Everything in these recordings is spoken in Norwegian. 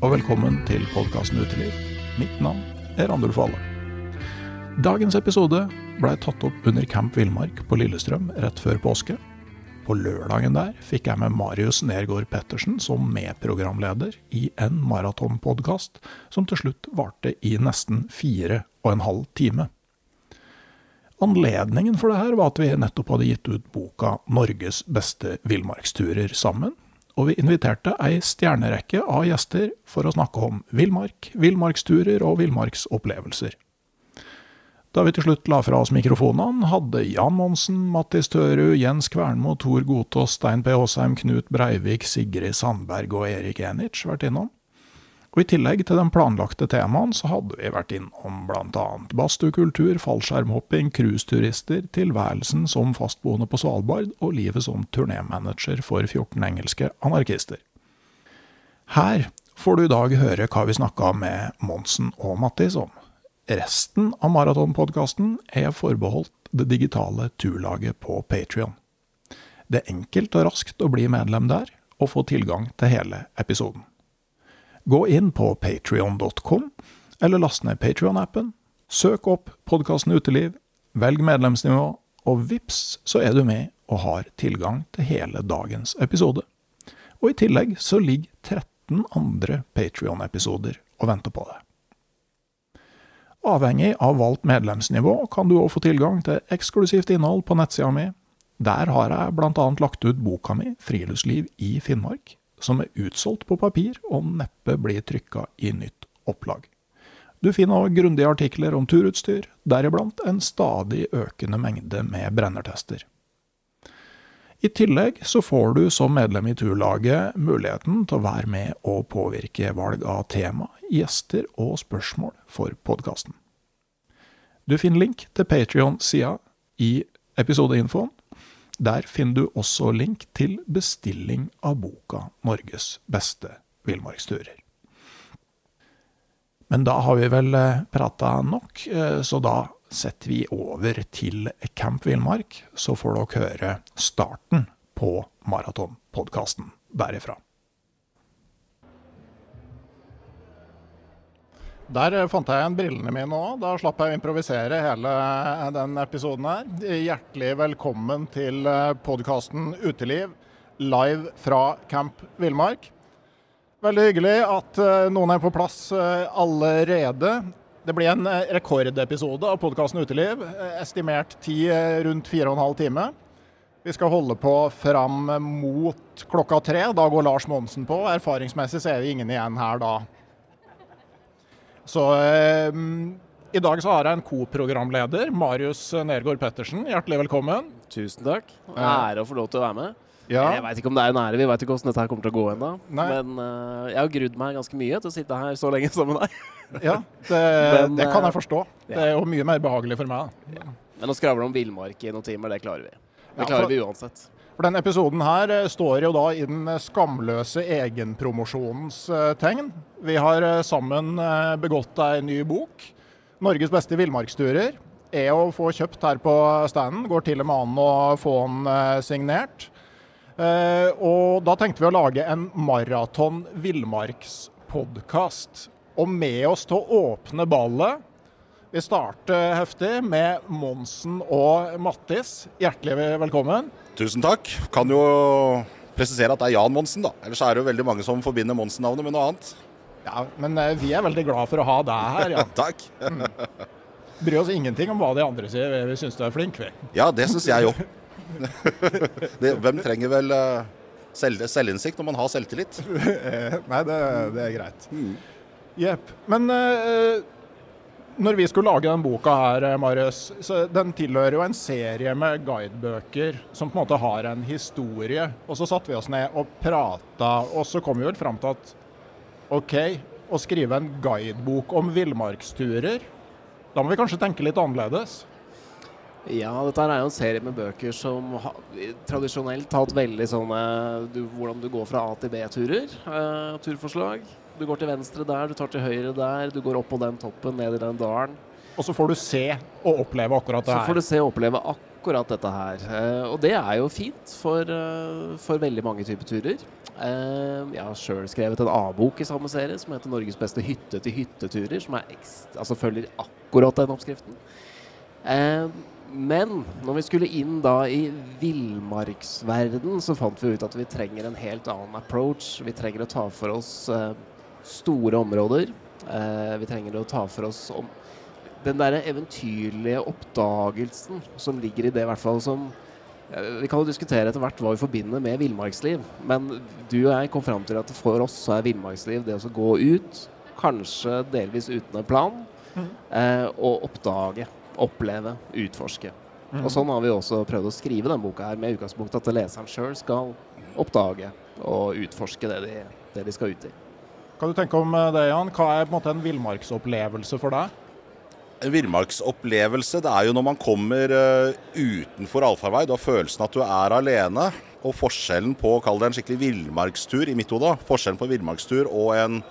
Og velkommen til podkasten Uteliv. Mitt navn er Randulf Valle. Dagens episode blei tatt opp under Camp Villmark på Lillestrøm rett før påske. På lørdagen der fikk jeg med Marius Nergård Pettersen som medprogramleder i en maratonpodkast som til slutt varte i nesten fire og en halv time. Anledningen for det her var at vi nettopp hadde gitt ut boka 'Norges beste villmarksturer' sammen, og vi inviterte ei stjernerekke av gjester for å snakke om villmark, villmarksturer og villmarksopplevelser. Da vi til slutt la fra oss mikrofonene, hadde Jan Monsen, Mattis Tørud, Jens Kvernmo, Tor Gotaas, Stein P. Aasheim, Knut Breivik, Sigrid Sandberg og Erik Enich vært innom. Og I tillegg til de planlagte temaene, så hadde vi vært innom bl.a. badstuekultur, fallskjermhopping, cruiseturister, tilværelsen som fastboende på Svalbard og livet som turnémanager for 14 engelske anarkister. Her får du i dag høre hva vi snakka med Monsen og Mattis om. Resten av maratonpodkasten er forbeholdt det digitale turlaget på Patrion. Det er enkelt og raskt å bli medlem der, og få tilgang til hele episoden. Gå inn på patrion.com, eller last ned Patrion-appen. Søk opp podkasten Uteliv, velg medlemsnivå, og vips, så er du med og har tilgang til hele dagens episode. Og i tillegg så ligger 13 andre Patrion-episoder og venter på deg. Avhengig av valgt medlemsnivå kan du òg få tilgang til eksklusivt innhold på nettsida mi. Der har jeg annet lagt ut boka mi Friluftsliv i Finnmark, som er utsolgt på papir og neppe blir trykka i nytt opplag. Du finner òg grundige artikler om turutstyr, deriblant en stadig økende mengde med brennertester. I tillegg så får du som medlem i turlaget muligheten til å være med og påvirke valg av tema, gjester og spørsmål for podkasten. Du finner link til Patrion-sida i episodeinfoen. Der finner du også link til bestilling av boka 'Norges beste villmarksturer'. Men da har vi vel prata nok, så da setter vi over til Camp Villmark, så får dere høre starten på maratonpodkasten derifra. Der fant jeg igjen brillene mine òg. Da slapp jeg å improvisere hele den episoden her. Hjertelig velkommen til podkasten Uteliv live fra Camp Villmark. Veldig hyggelig at noen er på plass allerede. Det blir en rekordepisode av podkasten Uteliv. Estimert tid rundt fire og en halv time. Vi skal holde på fram mot klokka tre. Da går Lars Monsen på. Erfaringsmessig så er det ingen igjen her da. Så I dag så har jeg en co-programleder, Marius Nergård Pettersen. Hjertelig velkommen. Tusen takk. Ære å få lov til å være med. Ja, Jeg veit ikke om det er en ære, vi veit ikke hvordan dette her kommer til å gå ennå. Men uh, jeg har grudd meg ganske mye til å sitte her så lenge sammen med deg. ja det, Men, det kan eh, jeg forstå. Det er jo mye mer behagelig for meg. Men å skravle om villmark i noen timer, det klarer vi. Det Ja, klarer vi uansett. For denne episoden her eh, står jo da i den skamløse egenpromosjonens eh, tegn. Vi har eh, sammen eh, begått ei ny bok. 'Norges beste villmarksturer'. Er å få kjøpt her på standen. Går til og med an å få den eh, signert. Eh, og da tenkte vi å lage en maraton villmarkspodkast. Og med oss til å åpne ballet vi starter heftig med Monsen og Mattis. Hjertelig velkommen. Tusen takk. Kan jo presisere at det er Jan Monsen, da. Ellers er det jo veldig mange som forbinder Monsen-navnet med noe annet. Ja, Men eh, vi er veldig glad for å ha deg her. Jan. Takk. Bryr oss ingenting om hva de andre sier, vi, syns du er flink. vi. Ja, det syns jeg òg. Hvem trenger vel eh, selv, selvinnsikt når man har selvtillit? Nei, det, det er greit. Jepp. Men eh, når vi skulle lage den boka her, eh, Marius, den tilhører jo en serie med guidebøker som på en måte har en historie. Og så satte vi oss ned og prata, og så kom vi vel fram til at OK, å skrive en guidebok om villmarksturer, da må vi kanskje tenke litt annerledes. Ja, dette er jo en serie med bøker som har, tradisjonelt har hatt veldig sånne du, Hvordan du går fra A til B-turer. eh, turforslag. Du går til venstre der, du tar til høyre der, du går opp på den toppen, ned i den dalen. Og så får du se og oppleve akkurat det Så får du se og oppleve akkurat dette her. Eh, og det er jo fint for, eh, for veldig mange typer turer. Eh, jeg har sjøl skrevet en A-bok i samme serie som heter 'Norges beste hytte-til-hytteturer', som er ekst altså følger akkurat den oppskriften. Eh, men når vi skulle inn da i villmarksverden, så fant vi ut at vi trenger en helt annen approach. Vi trenger å ta for oss store områder. Eh, vi trenger å ta for oss om den derre eventyrlige oppdagelsen som ligger i det, i hvert fall som eh, Vi kan jo diskutere etter hvert hva vi forbinder med villmarksliv, men du og jeg kom fram til at for oss så er villmarksliv det å gå ut, kanskje delvis uten en plan, eh, og oppdage, oppleve, utforske. Og sånn har vi også prøvd å skrive denne boka her, med utgangspunkt at leseren sjøl skal oppdage og utforske det de, det de skal ut i. Hva du tenker om eh, det, Jan? Hva er på en måte en villmarksopplevelse for deg? En villmarksopplevelse er jo når man kommer eh, utenfor allfarvei. Du har følelsen at du er alene. Og forskjellen på kall det en skikkelig villmarkstur i mitt hode, forskjellen på villmarkstur og en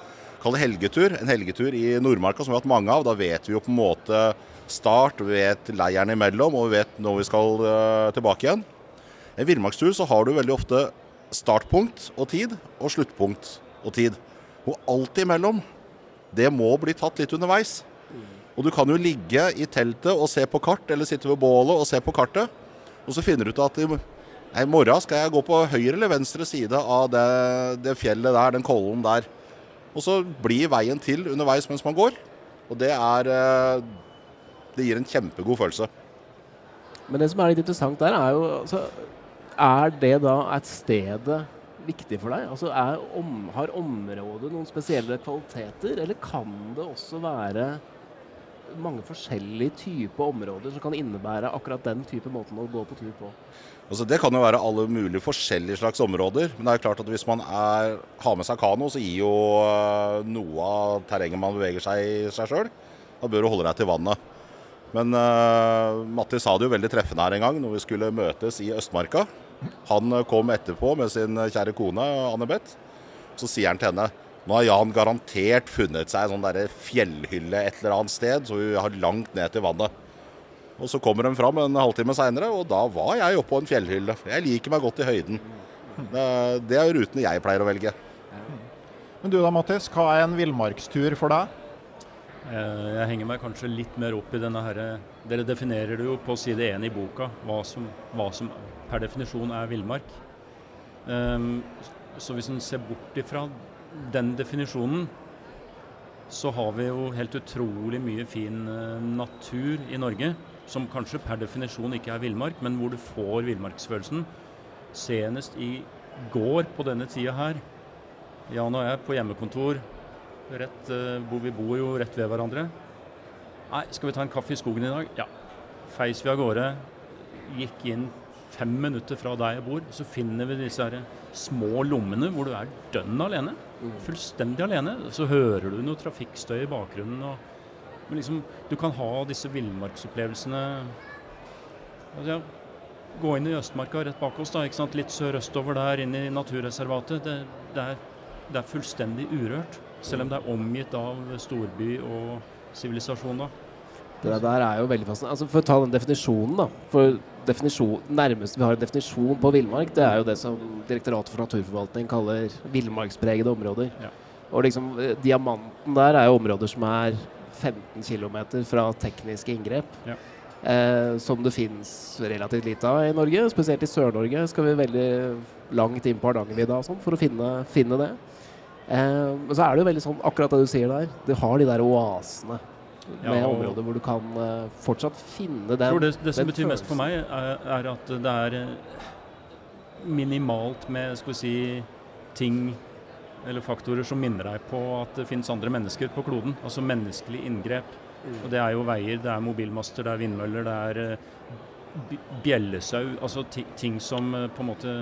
kall det helgetur, en helgetur i Nordmarka som vi har hatt mange av. Da vet vi jo på en måte start, vi vet leiren imellom, og vi vet når vi skal eh, tilbake igjen. En villmarkstur så har du veldig ofte startpunkt og tid, og sluttpunkt og tid. Og alt imellom, det må bli tatt litt underveis. Og du kan jo ligge i teltet og se på kart, eller sitte ved bålet og se på kartet. Og så finner du ut at i, morgen skal jeg gå på høyre eller venstre side av det, det fjellet der, den kollen der. Og så blir veien til underveis mens man går. Og det er eh, Det gir en kjempegod følelse. Men det som er litt interessant der, er jo altså, Er det da et stedet viktig for deg? Altså, om, har området noen spesielle kvaliteter, eller kan det også være mange forskjellige typer områder som kan innebære akkurat den type måten å gå på tur på? Altså, det kan jo være alle mulige forskjellige slags områder. Men det er klart at hvis man er, har med seg kano, så gir jo eh, noe av terrenget man beveger seg i seg sjøl. Da bør du holde deg til vannet. Men uh, Matti sa det jo veldig treffende her en gang når vi skulle møtes i Østmarka. Han kom etterpå med sin kjære kone Anne Beth. Så sier han til henne nå har Jan garantert funnet seg en sånn der fjellhylle et eller annet sted, så vi har langt ned til vannet. Og så kommer de fram en halvtime seinere, og da var jeg oppå en fjellhylle. Jeg liker meg godt i høyden. Det, det er rutene jeg pleier å velge. Men du da, Mattis, hva er en villmarkstur for deg? Eh, Jeg henger meg kanskje litt mer opp i denne herre Dere definerer det jo på side én i boka, hva som, hva som per definisjon er villmark. Ehm, Så hvis en ser bort ifra den definisjonen, så har vi jo helt utrolig mye fin eh, natur i Norge. Som kanskje per definisjon ikke er villmark, men hvor du får villmarksfølelsen. Senest i går på denne tida her, Jan og jeg på hjemmekontor rett, eh, hvor vi bor jo rett ved hverandre. Nei, skal vi ta en kaffe i skogen i dag? Ja. Feis vi av gårde. Gikk inn fem minutter fra der jeg bor, så finner vi disse her små lommene hvor du er dønn alene. Fullstendig alene. Så hører du noe trafikkstøy i bakgrunnen. Og, men liksom, du kan ha disse villmarksopplevelsene altså, Gå inn i Østmarka rett bak oss, da, ikke sant? litt sørøstover der, inn i naturreservatet. Det, det, er, det er fullstendig urørt. Selv om det er omgitt av storby og sivilisasjon. da. Det der er jo veldig fascinerende. Altså For å ta den definisjonen, da. For definisjon, nærmeste vi har en definisjon på villmark, det er jo det som Direktoratet for naturforvaltning kaller villmarkspregede områder. Ja. Og liksom eh, diamanten der er jo områder som er 15 km fra tekniske inngrep. Ja. Eh, som det fins relativt lite av i Norge. Spesielt i Sør-Norge skal vi veldig langt inn på Hardangervidda sånn for å finne, finne det. Eh, men så er det jo veldig sånn, akkurat det du sier der. Du har de der oasene med områder hvor du kan eh, fortsatt finne den Jeg tror det, det som betyr betyr mest for meg, er, er at det er eh, minimalt med skal vi si, ting eller faktorer som minner deg på at det finnes andre mennesker på kloden. Altså menneskelig inngrep. Og det er jo veier, det er mobilmaster, det er vindmøller, det er eh, bjellesau. Altså ting som på en måte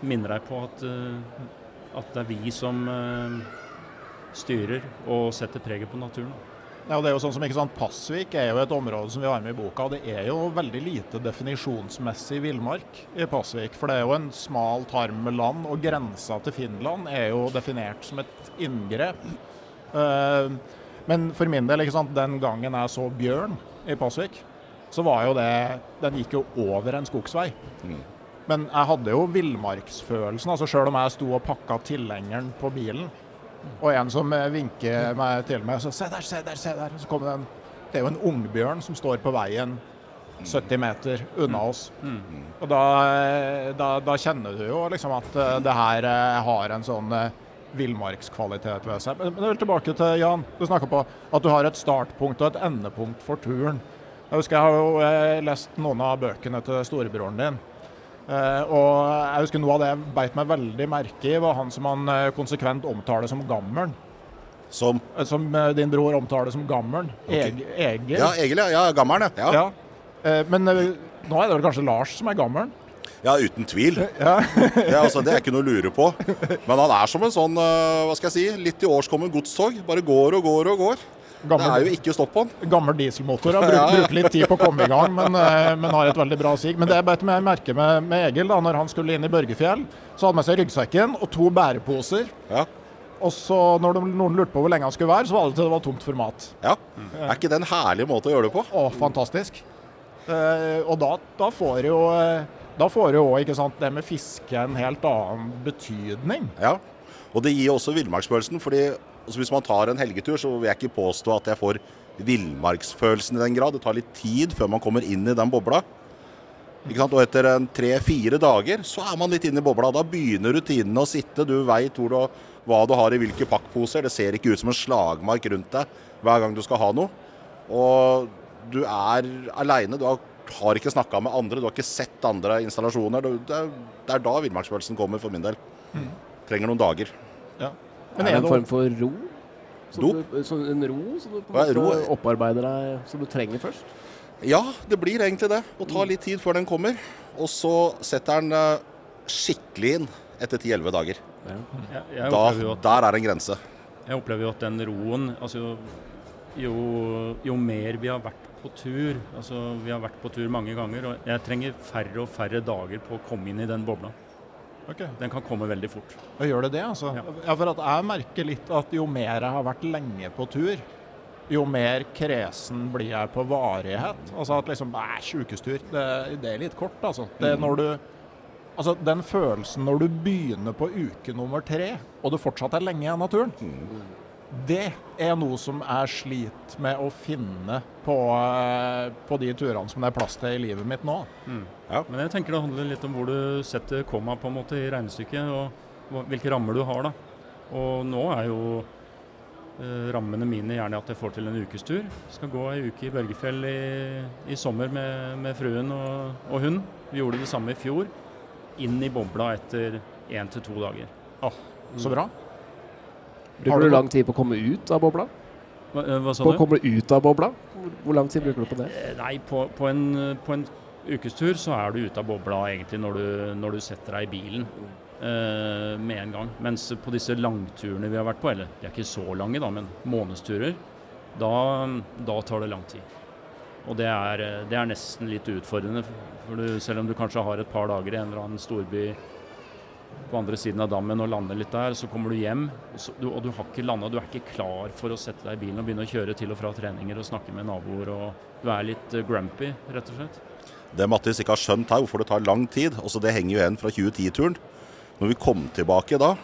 minner deg på at, at det er vi som styrer og setter preget på naturen. Ja, det er jo sånn som ikke sant, Pasvik er jo et område som vi har med i boka. og Det er jo veldig lite definisjonsmessig villmark i Pasvik. For det er jo en smal tarm med land, og grensa til Finland er jo definert som et inngrep. Eh, men for min del, ikke sant, den gangen jeg så bjørn i Pasvik, så var jo det Den gikk jo over en skogsvei. Men jeg hadde jo villmarksfølelsen. altså Sjøl om jeg sto og pakka tilhengeren på bilen, og en som eh, vinker meg til meg, så se der, se der, se der. Så kommer det en Det er jo en ungbjørn som står på veien 70 meter unna oss. Og da, eh, da, da kjenner du jo liksom at eh, det her har en sånn villmarkskvalitet ved seg. Men men tilbake til Jan. Du snakka på at du har et startpunkt og et endepunkt for turen. Jeg husker jeg har jo lest noen av bøkene til storebroren din. Eh, og jeg husker Noe av det jeg beit meg veldig merke i, var han som han eh, konsekvent omtaler som gammelen. Som Eh, Som din bror omtaler som gammelen. Okay. Egil. Ja, Egil, ja. ja gammelen, ja. ja. Men nå er det vel kanskje Lars som er gammelen? Ja, uten tvil. Ja. Det, altså, det er ikke noe å lure på. Men han er som en sånn, hva skal jeg si, litt i årskommen godstog. Bare går og går og går. Det er jo ikke stopp på den. gammel dieselmotor. Har brukt, brukt litt tid på å komme i gang, men, eh, men har et veldig bra sig. Men det jeg et meg merke med, med Egil, da når han skulle inn i Børgefjell, så hadde han med seg ryggsekken og to bæreposer. Ja. Og så når de, noen lurte på hvor lenge han skulle være, så var det til det var tomt for mat. ja. Er ikke det en herlig måte å gjøre det på? Å, fantastisk. Uh, og da, da får jo eh, da får jo òg det med fiske en helt annen betydning. Ja. Og det gir også villmarksfølelsen. fordi altså Hvis man tar en helgetur, så vil jeg ikke påstå at jeg får villmarksfølelsen i den grad. Det tar litt tid før man kommer inn i den bobla. Og etter tre-fire dager så er man litt inne i bobla. Da begynner rutinene å sitte. Du veit hva du har i hvilke pakkposer. Det ser ikke ut som en slagmark rundt deg hver gang du skal ha noe. Og du er aleine. Du har, ikke snakka med andre, du har ikke sett andre installasjoner. Det er, det er da villmarksfølelsen kommer for min del. Trenger noen dager. Ja. Er det en form for ro? Som Dop? Du, som en ro som du på en måte ro? opparbeider deg, som du trenger først? Ja, det blir egentlig det. Å ta litt tid før den kommer. Og så setter den eh, skikkelig inn etter 10-11 dager. Jeg, jeg, Da, jo at, der er en grense. jeg opplever jo at den roen altså, jo, jo mer vi har vært på tur altså Vi har vært på tur mange ganger, og jeg trenger færre og færre dager på å komme inn i den bobla. Ok. Den kan komme veldig fort. Og gjør det det, altså? Ja. Ja. for at jeg merker litt at jo mer jeg har vært lenge på tur, jo mer kresen blir jeg på varighet. Altså at liksom Nei, sjukestur, det, det er litt kort, altså. Det er når du Altså den følelsen når du begynner på uke nummer tre, og du fortsatt er lenge igjen av turen, det er noe som jeg sliter med å finne på, eh, på de turene som det er plass til i livet mitt nå. Men jeg tenker det handler litt om hvor du setter komma på en måte i regnestykket, og hvilke rammer du har. da. Og nå er jo eh, rammene mine gjerne at jeg får til en ukestur. Skal gå ei uke i Børgefjell i, i sommer med, med fruen og, og hun. Vi gjorde det samme i fjor. Inn i bobla etter én til to dager. Åh, så bra. Bruker du lang tid på å komme ut av bobla? Hva, eh, hva sa På du? å komme ut av bobla? Hvor, lang tid bruker du på det? Eh, Nei, på, på, en, på en ukestur så er du ute av bobla egentlig når du, når du setter deg i bilen Uh, med en gang. Mens på disse langturene vi har vært på, eller de er ikke så lange da, men månedsturer, da, da tar det lang tid. Og det er, det er nesten litt utfordrende. For du, selv om du kanskje har et par dager i en eller annen storby på andre siden av dammen og lander litt der, så kommer du hjem, og, så, du, og du har ikke landa. Du er ikke klar for å sette deg i bilen og begynne å kjøre til og fra treninger og snakke med naboer. og Du er litt eh, grumpy, rett og slett. Det Mattis ikke har skjønt her, hvorfor det tar lang tid, også det henger jo igjen fra 2010-turen. Når vi kom tilbake da,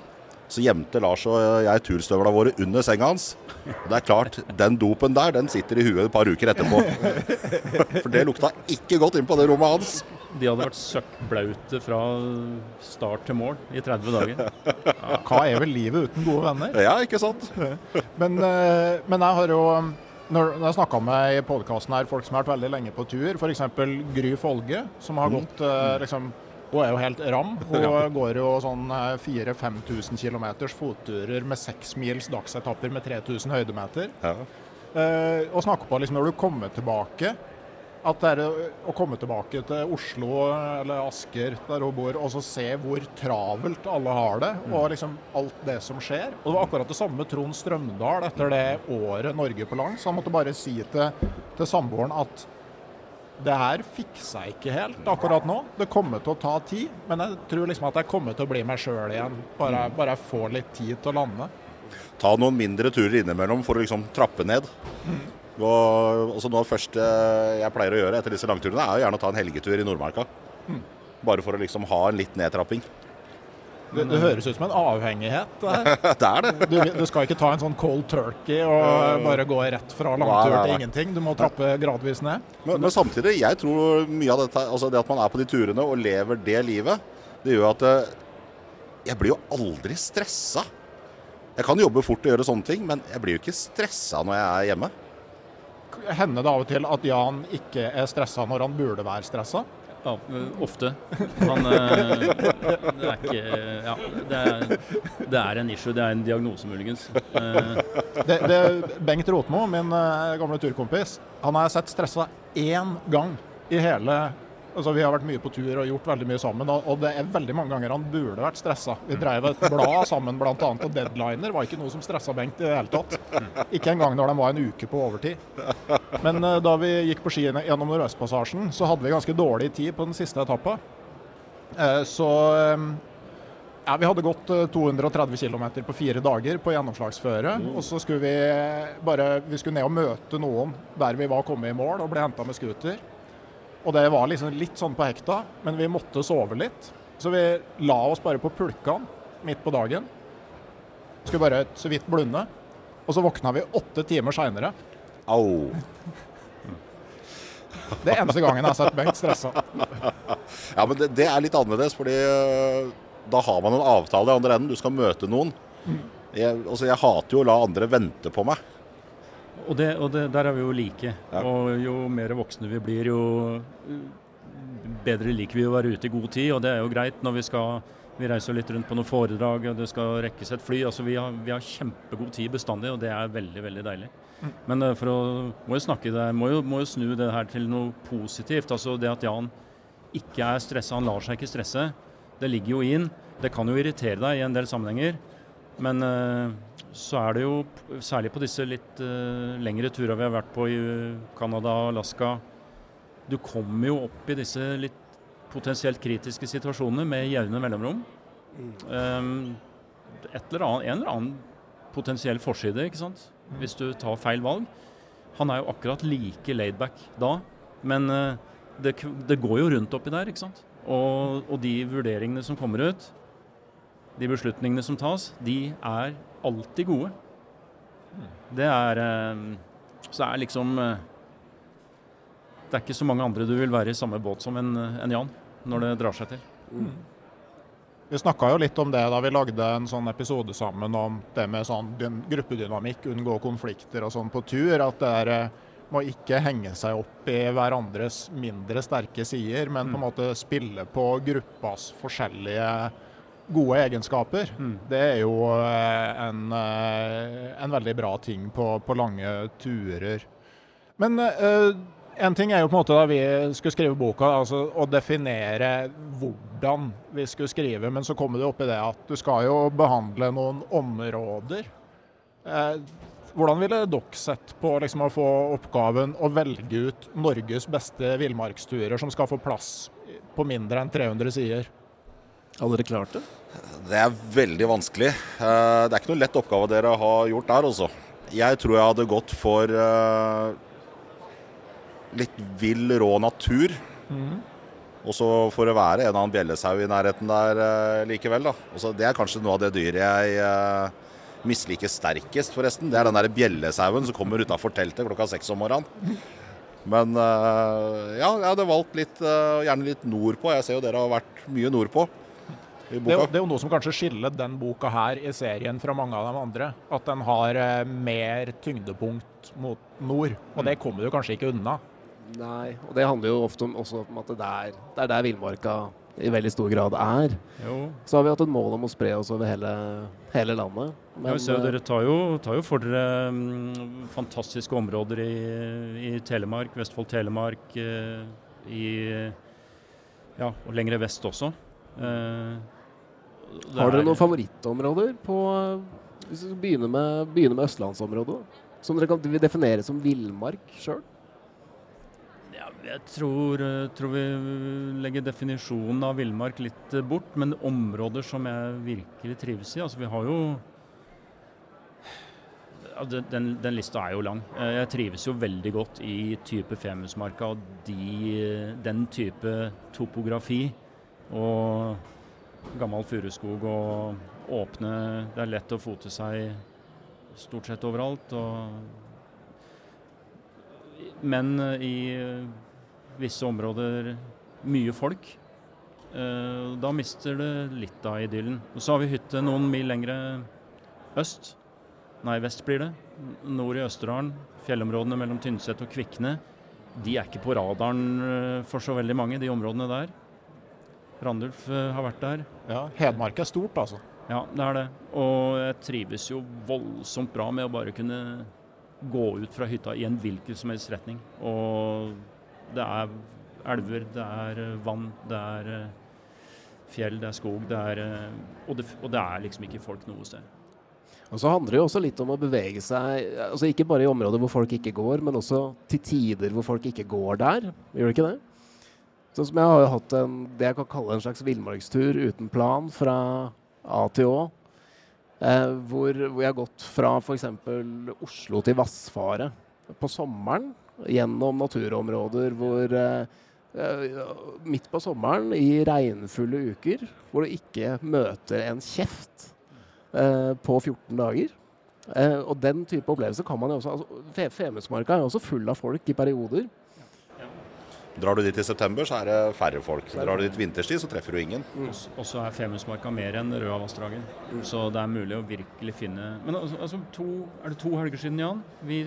så gjemte Lars og jeg turstøvla våre under senga hans. Og det er klart, den dopen der, den sitter i huet et par uker etterpå. For det lukta ikke godt inn på det rommet hans. De hadde vært søkkblaute fra start til mål i 30 dager. Hva er vel livet uten gode venner? Ja, ikke sant? Men, eh, men jeg har jo når jeg snakka med i podkasten her folk som har vært veldig lenge på tur, f.eks. Gry Folge, som har gått eh, liksom Hun er jo helt ram. Hun går jo sånn 4000-5000 km fotturer med seks mils dagsetapper med 3000 høydemeter. Ja. Eh, og snakker på liksom når du kommer tilbake at det er å komme tilbake til Oslo eller Asker, der hun bor, og så se hvor travelt alle har det, og liksom alt det som skjer. Og Det var akkurat det samme med Trond Strømdal etter det året Norge på langs. Han måtte bare si til, til samboeren at det her fikser jeg ikke helt akkurat nå. Det kommer til å ta tid, men jeg tror liksom at jeg kommer til å bli meg sjøl igjen. Bare, bare jeg får litt tid til å lande. Ta noen mindre turer innimellom for å liksom trappe ned. Og også noe av det første jeg pleier å gjøre etter disse langturene, er jo gjerne å ta en helgetur i Nordmarka. Bare for å liksom ha en litt nedtrapping. Det, det høres ut som en avhengighet. Det er det. Du, du skal ikke ta en sånn cold turkey og bare gå rett fra langtur til ingenting. Du må trappe gradvis ned. Men, men samtidig, jeg tror mye av dette, altså det at man er på de turene og lever det livet, det gjør at eh, jeg blir jo aldri stressa. Jeg kan jobbe fort og gjøre sånne ting, men jeg blir jo ikke stressa når jeg er hjemme. Hender det av og til at Jan ikke er stressa når han burde være stressa? Ja, eh, ofte. Han eh, Det er ikke Ja, det er, det er en issue. Det er en diagnose, muligens. Eh, Det, det, Bengt Rotmo, min gamle turkompis, han har jeg sett stressa én gang i hele Altså, Vi har vært mye på tur og gjort veldig mye sammen, og, det er veldig mange ganger han burde vært stressa. Vi drev et blad sammen bl.a., og deadliner var ikke noe som stressa Bengt i det hele tatt. Ikke engang når de var en uke på overtid. Men uh, da vi gikk på ski gjennom Nordøstpassasjen, så hadde vi ganske dårlig tid på den siste etappa. Uh, så eh, ja, Vi hadde gått eh, 230 km på fire dager på gjennomslagsføre. Og så skulle vi bare vi skulle ned og møte noen der vi var kommet i mål, og ble henta med scooter. Og det var liksom litt sånn på hekta, men vi måtte sove litt. Så vi la oss bare på pulkene midt på dagen. Skulle bare så vidt blunde. Og så våkna vi åtte timer seinere. Au. Det er eneste gangen jeg har sett Bengt stressa. Ja, men det, det er litt annerledes, fordi øh, da har man en avtale i andre enden. Du skal møte noen. Jeg, altså, jeg hater jo å la andre vente på meg. Og det, og det, der er vi jo like. Ja. Og jo mer voksne vi blir, jo eh, bedre liker vi å være ute i god tid. Og det er jo greit når vi skal Vi reiser litt rundt på noen foredrag, og det skal rekkes et fly. Altså vi har, vi har kjempegod tid bestandig, og det er veldig, veldig deilig. Men eh, for å må jo snakke der, må jo, må jo snu det her til noe positivt. Altså det at Jan ikke er stressa, han lar seg ikke stresse. Det ligger jo inn. Det kan jo irritere deg i en del sammenhenger. Men eh, så er det jo, særlig på disse litt eh, lengre turene vi har vært på i Canada og Alaska Du kommer jo opp i disse litt potensielt kritiske situasjonene med jevne mellomrom. Um, et eller annet, en eller annen potensiell forside, ikke sant? hvis du tar feil valg. Han er jo akkurat like laidback da, men eh, det, det går jo rundt oppi der, ikke sant. Og, og de vurderingene som kommer ut, de beslutningene som tas, de er alltid gode. Det er eh, Så er liksom eh, Det er ikke så mange andre du vil være i samme båt som enn en Jan, når det drar seg til. Vi snakka jo litt om det da vi lagde en sånn episode sammen om det med sånn gruppedynamikk, unngå konflikter og sånn på tur. At det er, eh, må ikke henge seg opp i hverandres mindre sterke sider, men på en måte spille på gruppas forskjellige gode egenskaper. Mm. Det er jo eh, en, eh, en veldig bra ting på, på lange turer. Men eh, en ting er jo på en måte da vi skulle skrive boka, altså å definere hvordan vi skulle skrive, men så kommer det opp i det at du skal jo behandle noen områder. Eh, hvordan ville dere sett på liksom, å få oppgaven å velge ut Norges beste villmarksturer som skal få plass på mindre enn 300 sider? Hadde dere klart det? Det er veldig vanskelig. Eh, Det er ikke noe lett oppgave dere har gjort der, altså. Jeg tror jeg hadde gått for eh, litt vill, rå natur. Og så får det være en eller annen bjellesau i nærheten der eh, likevel, da. Også det er kanskje noe av det dyret jeg misliker sterkest, forresten. Det er den der bjellesauen som kommer utafor teltet klokka seks om morgenen. Men ja, jeg hadde valgt litt, gjerne litt nordpå. Jeg ser jo dere har vært mye nordpå i Det er, jo, boka. det er jo noe som kanskje skiller den boka her i serien fra mange av de andre. At den har eh, mer tyngdepunkt mot nord. Og det kommer du kanskje ikke unna. Nei, og det handler jo ofte om, også om at det er, det er der villmarka i veldig stor grad er. Jo. Så har vi hatt et mål om å spre oss over hele, hele landet. Ja, vi ser jo eh, dere tar jo, tar jo for dere um, fantastiske områder i, i Telemark, Vestfold-Telemark, uh, i Ja, og lengre vest også. Eh, det har dere er- noen favorittområder på Hvis vi begynner med, begynner med østlandsområdet. Som dere kan definere som villmark sjøl? Ja, jeg tror, eh, tror vi legger definisjonen av villmark litt eh, bort, men områder som jeg virkelig trives i. Altså, vi har jo ja, den, den, lista er jo lang. Eh, Jeg trives jo veldig godt i type Femundsmarka og de, den type topografi. Og gammel furuskog og åpne Det er lett å fote seg stort sett overalt. og men eh, i visse områder mye folk. Eh, Da mister det litt av idyllen. Og så har vi hytte noen mil lengre øst. Nei, vest blir det. Nord i Østerdalen. Fjellområdene mellom Tynset og Kvikne. De er ikke på radaren eh, for så veldig mange, de områdene der. Randulf eh, har vært der. Ja, Hedmark er stort, altså. Ja, det er det. Og jeg trives jo voldsomt bra med å bare kunne gå ut fra hytta i en hvilken som helst retning. Og det er elver, det er eh, vann, det er eh, fjell, det er skog, det er og det, og det er liksom ikke folk noe sted. Og så handler det jo også litt om å bevege seg, altså ikke bare i områder hvor folk ikke går, men også til tider hvor folk ikke går der. Gjør det ikke det? Sånn som jeg har jo hatt en, det jeg kan kalle en slags villmarkstur uten plan fra A til Å. Eh, hvor, hvor jeg har gått fra f.eks. Oslo til Vassfaret på sommeren gjennom naturområder hvor eh, eh, Midt på sommeren i regnfulle uker hvor du ikke møter en kjeft eh, på 14 dager. Eh, og den type opplevelser kan man jo også altså, Femundsmarka er jo også full av folk i perioder. Drar du dit i september, så er det færre folk. Drar du dit vinterstid, så treffer du ingen. Og Og så er Femundsmarka mer enn Røavassdraget. Så det er mulig å virkelig finne Men altså, altså to, er det to helger siden, Jan? Vi,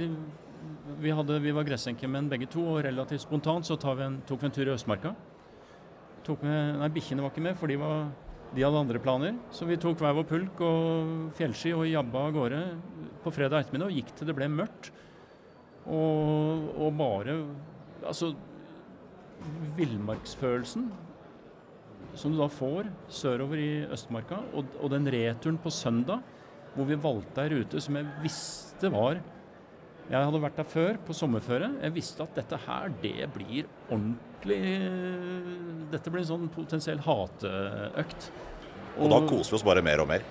vi, hadde, vi var gressenkemenn begge to, og relativt spontant så tar vi en, tok vi en tur i Østmarka. Tok med, nei, bikkjene var ikke med, for de, var, de hadde andre planer. Så vi tok hver vår pulk og fjellski og jabba av gårde på fredag ettermiddag og gikk til det ble mørkt. Og, og bare Altså villmarksfølelsen som du da får sørover i Østmarka, og, og den returen på søndag, hvor vi valgte ei rute som jeg visste var Jeg hadde vært der før, på sommerføre. Jeg visste at dette her, det blir ordentlig Dette blir en sånn potensiell hateøkt. Og da koser vi oss bare mer og mer.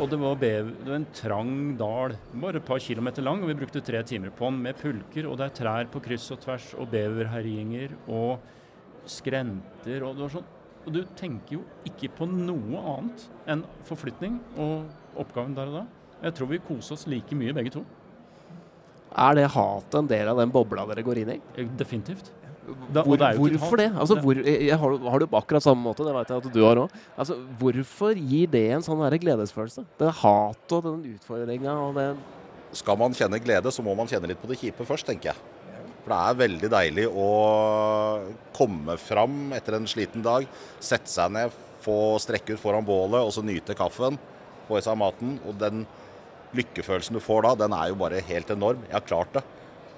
Og det var, bev, det var en trang dal, bare et par kilometer lang, og vi brukte tre timer på den med pulker, og det er trær på kryss og tvers, og beverherjinger, og skrenter, og det var sånn. Og du tenker jo ikke på noe annet enn forflytning og oppgaven der og da. Jeg tror vi koser oss like mye begge to. Er det hatet en del av den bobla dere går inn i? Eh, Definitivt. Da, Hvor, det hvorfor det? Altså, hvor, jeg, har, har du på akkurat samme måte, det vet jeg at du har òg. Altså, hvorfor gir det en sånn der gledesfølelse? Det hatet og den utfordringa og det Skal man kjenne glede, så må man kjenne litt på det kjipe først, tenker jeg. For det er veldig deilig å komme fram etter en sliten dag, sette seg ned, få strekke ut foran bålet og så nyte kaffen, få i seg maten. Og den lykkefølelsen du får da, den er jo bare helt enorm. Jeg har klart det.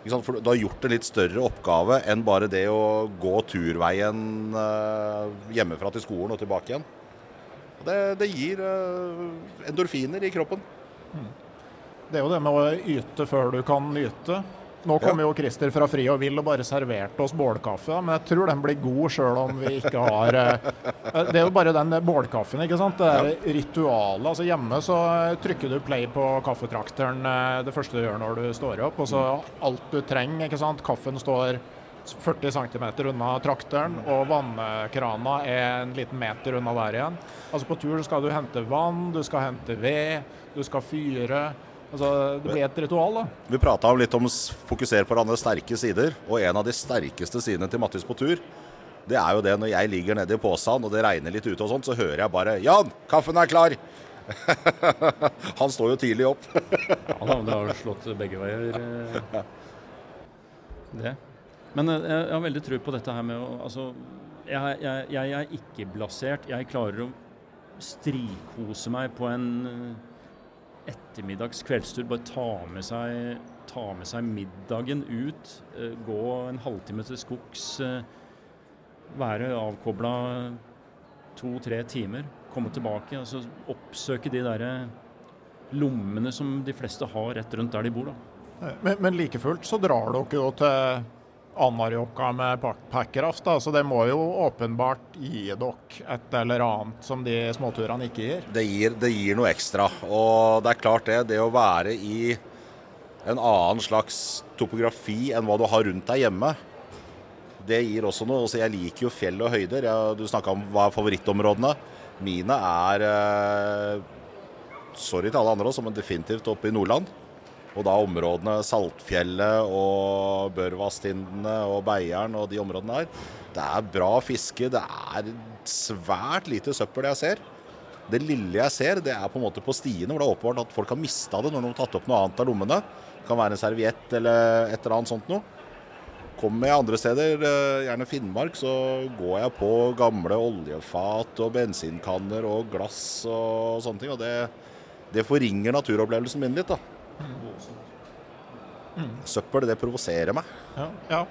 For du har gjort en litt større oppgave enn bare det å gå turveien eh, hjemmefra til skolen og tilbake igjen. Det, det gir eh, endorfiner i kroppen. Det er jo det med å yte før du kan nyte. Nå kommer jo Christer fra Fri og Vill og bare serverte oss bålkaffe, men jeg tror den blir god sjøl om vi ikke har eh, Det er jo bare den bålkaffen, ikke sant. Det er ritualet. Altså Hjemme så trykker du play på kaffetrakteren eh, det første du gjør når du står opp, og så alt du trenger, ikke sant. Kaffen står 40 cm unna trakteren, og vannkrana er en liten meter unna der igjen. Altså På tur skal du hente vann, du skal hente ved, du skal fyre. Altså, Det ble et ritual, da. Vi prata litt om å fokusere på hverandres sterke sider, og en av de sterkeste sidene til Mattis på tur, det er jo det når jeg ligger nede i posen og det regner litt ute og sånt, så hører jeg bare 'Jan, kaffen er klar!' Han står jo tidlig opp. Ja da, det har slått begge veier. eh, Det. Men eh, jeg har veldig tro på dette her med å Altså, jeg, jeg, jeg er ikke blasert. Jeg klarer å strikose meg på en eh, ettermiddags kveldstur. Bare ta med seg, ta med seg middagen ut. eh, Gå en halvtime til skogs. eh, Være avkobla to-tre timer. Komme tilbake. altså Oppsøke de derre lommene som de fleste har rett rundt der de bor. da. Men, men like fullt så drar dere jo til Anarjokka med Packraft, så det må jo åpenbart gi dere et eller annet som de småturene ikke gir. Det gir, det gir noe ekstra. Og det er klart det, det å være i en annen slags topografi enn hva du har rundt deg hjemme, det gir også noe. Altså, jeg liker jo fjell og høyder. Jeg, du snakka om hva er favorittområdene. Mine er eh, Sorry til alle andre også, men definitivt oppe i Nordland. Og da områdene Saltfjellet og Børvastindene og Beieren og de områdene der. Det er bra fiske. Det er svært lite søppel jeg ser. Det lille jeg ser, det er på en måte på stiene, hvor det er åpenbart at folk har mista det når de har tatt opp noe annet av lommene. Det kan være en serviett eller et eller annet sånt noe. Kommer jeg andre steder, eh, gjerne Finnmark, så går jeg på gamle oljefat og bensinkanner og glass og sånne ting. Og det, det forringer naturopplevelsen min litt, da. Søppel, det provoserer meg. Ja, ja.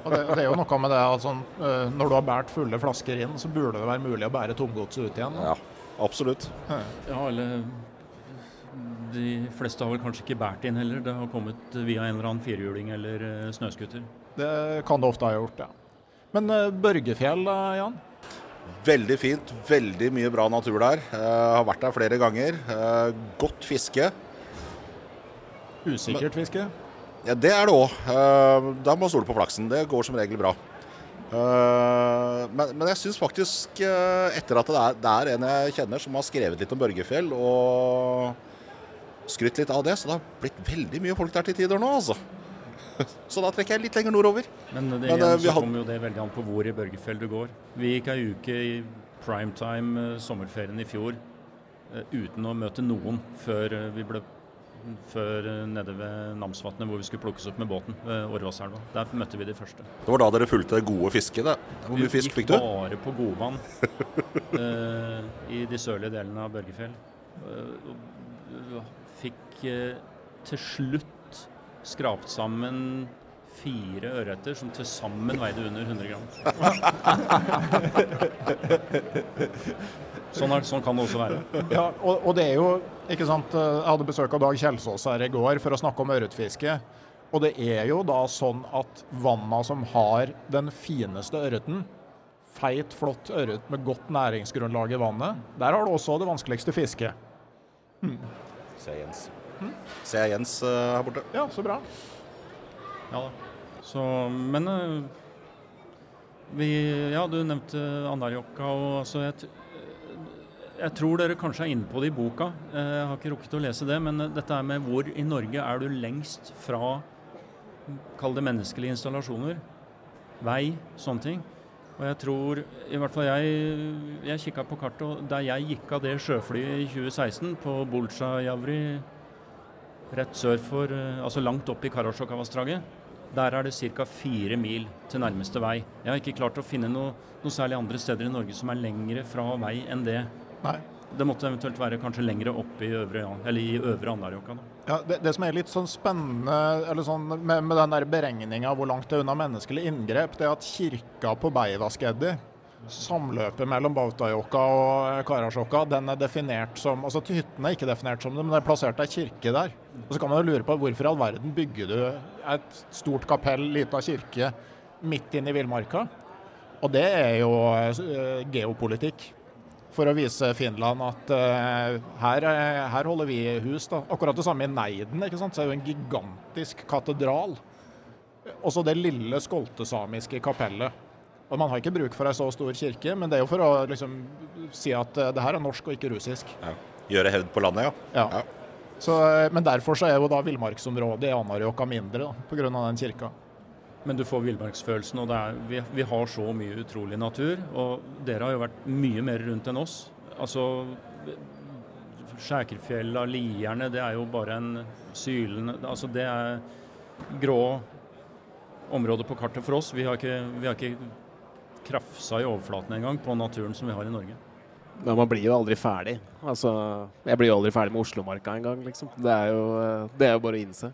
Og det, det er jo noe med det at eh, når du har båret fulle flasker inn, så burde det være mulig å bære tomgodset ut igjen. da. Ja, absolutt. Ja, eller De fleste har vel kanskje ikke båret inn heller. Det har kommet via en eller annen firehjuling eller eh, snøscooter. Det kan det ofte ha gjort, ja. Men eh, Børgefjell, Jan? Veldig fint. Veldig mye bra natur der. Jeg har vært der flere ganger. Godt fiske. Usikkert fiske? Ja, Det er det òg. Da må man stole på flaksen. Det går som regel bra. Eh, Men, men jeg syns faktisk, eh, etter at det er, det er en jeg kjenner som har skrevet litt om Børgefjell og skrytt litt av det, så det har blitt veldig mye folk der til tider nå, altså. Så da trekker jeg litt lenger nordover. Men det, Men, igjen, eh, vi så kommer jo det veldig an på hvor i Børgefjell du går. Vi gikk ei uke i primetime eh, sommerferien i fjor eh, uten å møte noen før eh, vi ble før eh, nede ved Namsvatnet hvor vi skulle plukkes opp med båten ved Årvasselva. Der møtte vi de første. Det var da dere fulgte det gode fisket. det. Hvor mye fisk fikk du? gikk bare på godvann eh, i de sørlige delene av Børgefjell. Og fikk til slutt skrapt sammen fire ørreter som til sammen veide under 100 gram. Sånn, er, sånn kan det også være. Ja, og, og det er jo, ikke sant, eh, Jeg hadde besøk av Dag Kjelsås her i går for å snakke om ørretfiske. Og det er jo da sånn at vanna som har den fineste ørreten, feit, flott ørret med godt næringsgrunnlag i vannet, der har du også det vanskeligste fisket. Ser jeg Jens. Ser jeg Jens uh, her borte. Ja, så bra. Ja da. Så, men uh, vi, Ja, du nevnte Andarjokka og altså jeg, jeg tror dere kanskje er inne på det i boka. Eh, Jeg har ikke rukket å lese det, men eh, dette er med hvor i Norge er du lengst fra Kall det menneskelige installasjoner. Vei, sånne ting. Og jeg tror, i hvert fall jeg, jeg kikka på kartet, og der jeg gikk av det sjøflyet i 2016 på Bolsjajavri rett sør for, eh, altså langt opp i Karasjokavassdraget, Der er det ca. fire mil til nærmeste vei. Jeg har ikke klart å finne noe, noe særlig andre steder i Norge som er lengre fra vei enn det. Nei. Det måtte eventuelt være kanskje lengre opp i øvre, eller i øvre Anárjohka. Ja, det, det som er litt sånn spennende eller sånn, med, med den der beregninga hvor langt det er unna menneskelig inngrep, det er at kirka på Beivaskeddi, samløpet mellom Bautajoka og Karasjoka, den er definert som altså Hyttene er ikke definert som det, men det er plassert ei kirke der. Og Så kan man jo lure på hvorfor i all verden bygger du et stort kapell, lita kirke, midt inne i villmarka? Og det er jo eh, geopolitikk for å vise Finland at uh, her, her, holder vi hus. da. Akkurat det samme i Neiden. ikke sant? Så er det jo en gigantisk katedral. Også det lille skoltesamiske kapellet. Og Man har ikke bruk for ei så stor kirke, men det er jo for å liksom, si at uh, det her er norsk og ikke russisk. Ja. Gjøre hevd på landet, ja. ja. ja. Så, men derfor så er jo da villmarksområdet i Anarjoka mindre, pga. den kirka. Men du får villmarksfølelsen, og er, vi, vi, har så mye utrolig natur. Og dere har jo vært mye mer rundt enn oss. Altså Skjækerfjella, Lierne, det er jo bare en sylende Altså det er grå områder på kartet for oss. Vi har ikke, vi har ikke krafsa i overflaten engang på naturen som vi har i Norge. Men man blir jo aldri ferdig. Altså, jeg blir jo aldri ferdig med Oslomarka engang, liksom. Det er jo, det er jo bare å innse.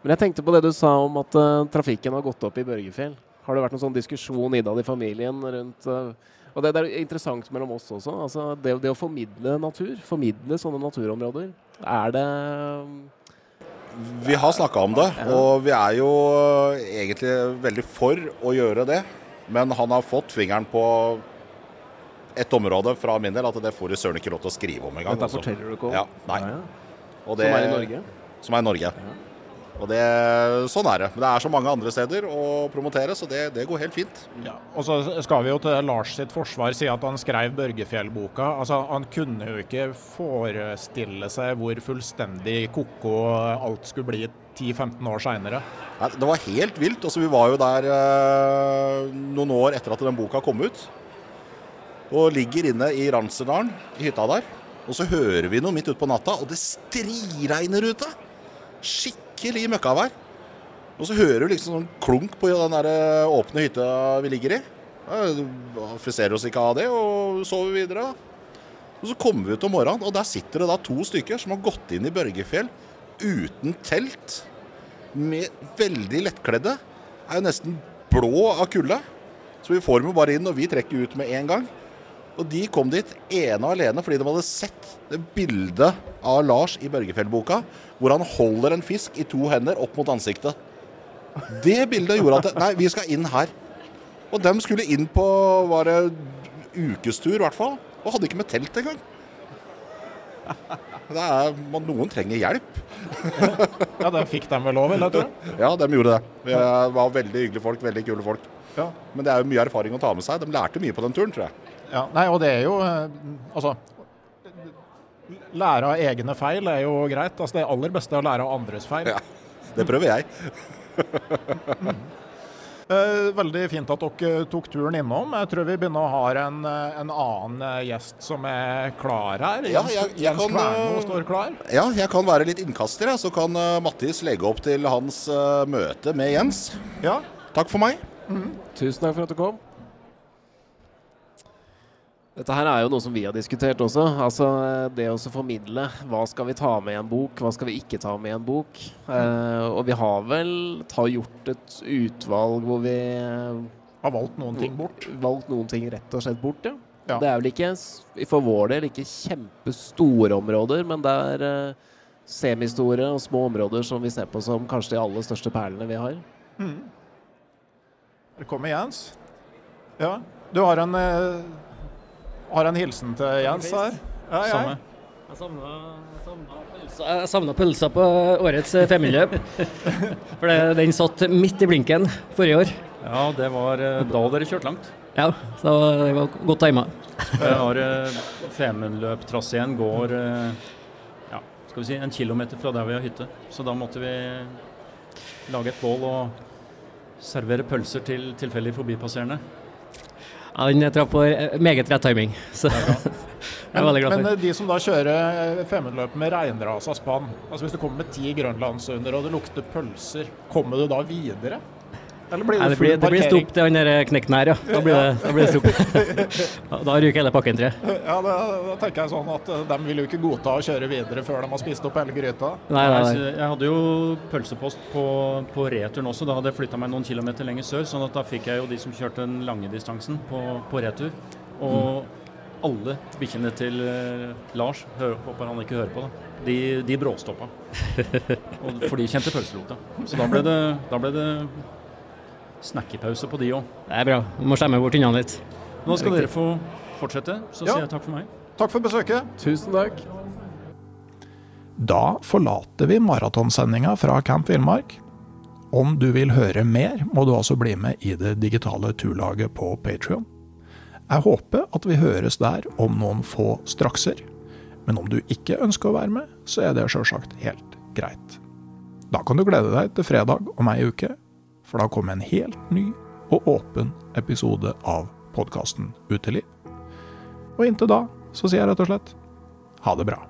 Men jeg tenkte på det du sa om at uh, trafikken har gått opp i Børgefjell. Har det vært noen sånn diskusjon innad i familien rundt uh, Og det, det, er interessant mellom oss også. Altså, det, det, å formidle natur, formidle sånne naturområder, er det Vi har snakka om det, og vi er jo egentlig veldig for å gjøre det. Men han har fått fingeren på et område fra min del at det får du søren ikke lov til å skrive om engang. Dette altså. forteller du ikke om? Ja, nei. Ja, ja. Det, som er i Norge? Som er i Norge. Ja. Og det, Sånn er det. Men det er så mange andre steder å promotere, så det, det går helt fint. Ja, og så skal vi jo til Lars sitt forsvar si at han skrev Børgefjell-boka. Altså, Han kunne jo ikke forestille seg hvor fullstendig ko-ko alt skulle bli 10-15 år seinere. Det var helt vilt. Altså, vi var jo der eh, noen år etter at den boka kom ut. Og ligger inne i Ranseldalen, i hytta der. Og så hører vi noe midt utpå natta, og det striregner ute! Skikkelig møkkavær. Og så hører du liksom sånn klunk på den der eh, åpne hytta vi ligger i. Friserer oss ikke av det og sover videre. Og Så kommer vi ut om morgenen, og der sitter det da to stykker som har gått inn i Børgefjell uten telt. Med veldig lettkledde. Er jo nesten blå av kulde. Så vi får dem bare inn, og vi trekker ut med en gang. Og de kom dit ene og alene fordi de hadde sett det bildet av Lars i Børgefjell-boka, hvor han holder en fisk i to hender opp mot ansiktet. Det bildet gjorde at Nei, vi skal inn her. Og dem skulle inn på var det ukestur, i hvert fall. Og hadde ikke med telt engang. Det er, noen trenger hjelp. ja, det fikk de vel òg, eller? jeg tro. Ja, de gjorde det. Vi var veldig hyggelige folk, veldig kule folk. Ja. Men det er jo mye erfaring å ta med seg. De lærte mye på den turen, tror jeg. Ja, nei, og det er jo eh, Altså Lære av egne feil er jo greit. Altså, det aller beste er å lære av andres feil. Ja, det prøver jeg. mm. Veldig fint at dere tok turen innom. Jeg tror vi begynner å ha en, en annen gjest som er klar her. Ja, jeg, jeg Jens Kverno står klar. Ja, jeg kan være litt innkaster, så kan Mattis legge opp til hans møte med Jens. Ja. Takk for meg. Mm. Tusen takk for at du kom. Dette her er jo noe som vi har diskutert også. Altså Det å formidle. Hva skal vi ta med i en bok, hva skal vi ikke ta med i en bok? Eh, og vi har vel ta, gjort et utvalg hvor vi Har valgt noen ting bort? Valgt noen ting rett og slett bort, ja. ja. Det er vel ikke, for vår del, ikke kjempestore områder, men det er eh, semistore og små områder som vi ser på som kanskje de aller største perlene vi har. Mm. Velkommen, Jens. Ja, du har en eh har en hilsen til Jens her. Ja, ja. Samme. Jeg savna pølsa på årets femmiløp. For den satt midt i blinken forrige år. Ja, det var eh, da dere kjørte langt. Ja, så det var godt tima. Eh, Femundløptraseen går eh, ja, skal vi si, en kilometer fra der vi har hytte. Så da måtte vi lage et bål og servere pølser til tilfeldig forbipasserende. Ja, den traff på meget rett timing. Så. jeg er veldig glad Men for. Men de som da kjører femhundreløp med reinrasa spann, altså hvis du kommer med ti grønlandshunder og det lukter pølser, kommer du da videre? Eller blir Nei, det det, blir, full det blir stopp til han der knekken her, ja. Da blir det, da blir det stopp. Da ryker hele pakken, tror jeg. Ja, da, da tenker jeg sånn at eh, de vil jo ikke godta å kjøre videre før de har spist opp hele gryta. Nei, nei, nei. Jeg hadde jo pølsepost på, på returen også. Da hadde jeg flytta meg noen kilometer lenger sør. sånn at da fikk jeg jo de som kjørte den lange distansen på, på retur. Og alle bikkjene til eh, Lars, hører, håper han ikke hører på, da. De, de bråstoppa. For de kjente pølselukta. Så da ble det, da ble det snakkepause på de òg. Det er bra. Vi må skjemme bort hundene litt. Nå skal dere få fortsette, så Ja. sier jeg takk for meg. Takk for besøket. Tusen takk. Da forlater vi maratonsendinga fra Camp Villmark. Om du vil høre mer, må du altså bli med i det digitale turlaget på Patrion. Jeg håper at vi høres der om noen få strakser. Men om du ikke ønsker å være med, så er det sjølsagt helt greit. Da kan du glede deg til fredag om ei uke, for da kommer en helt ny og åpen episode av podkasten Uteliv. Og inntil da så sier jeg rett og slett ha det bra.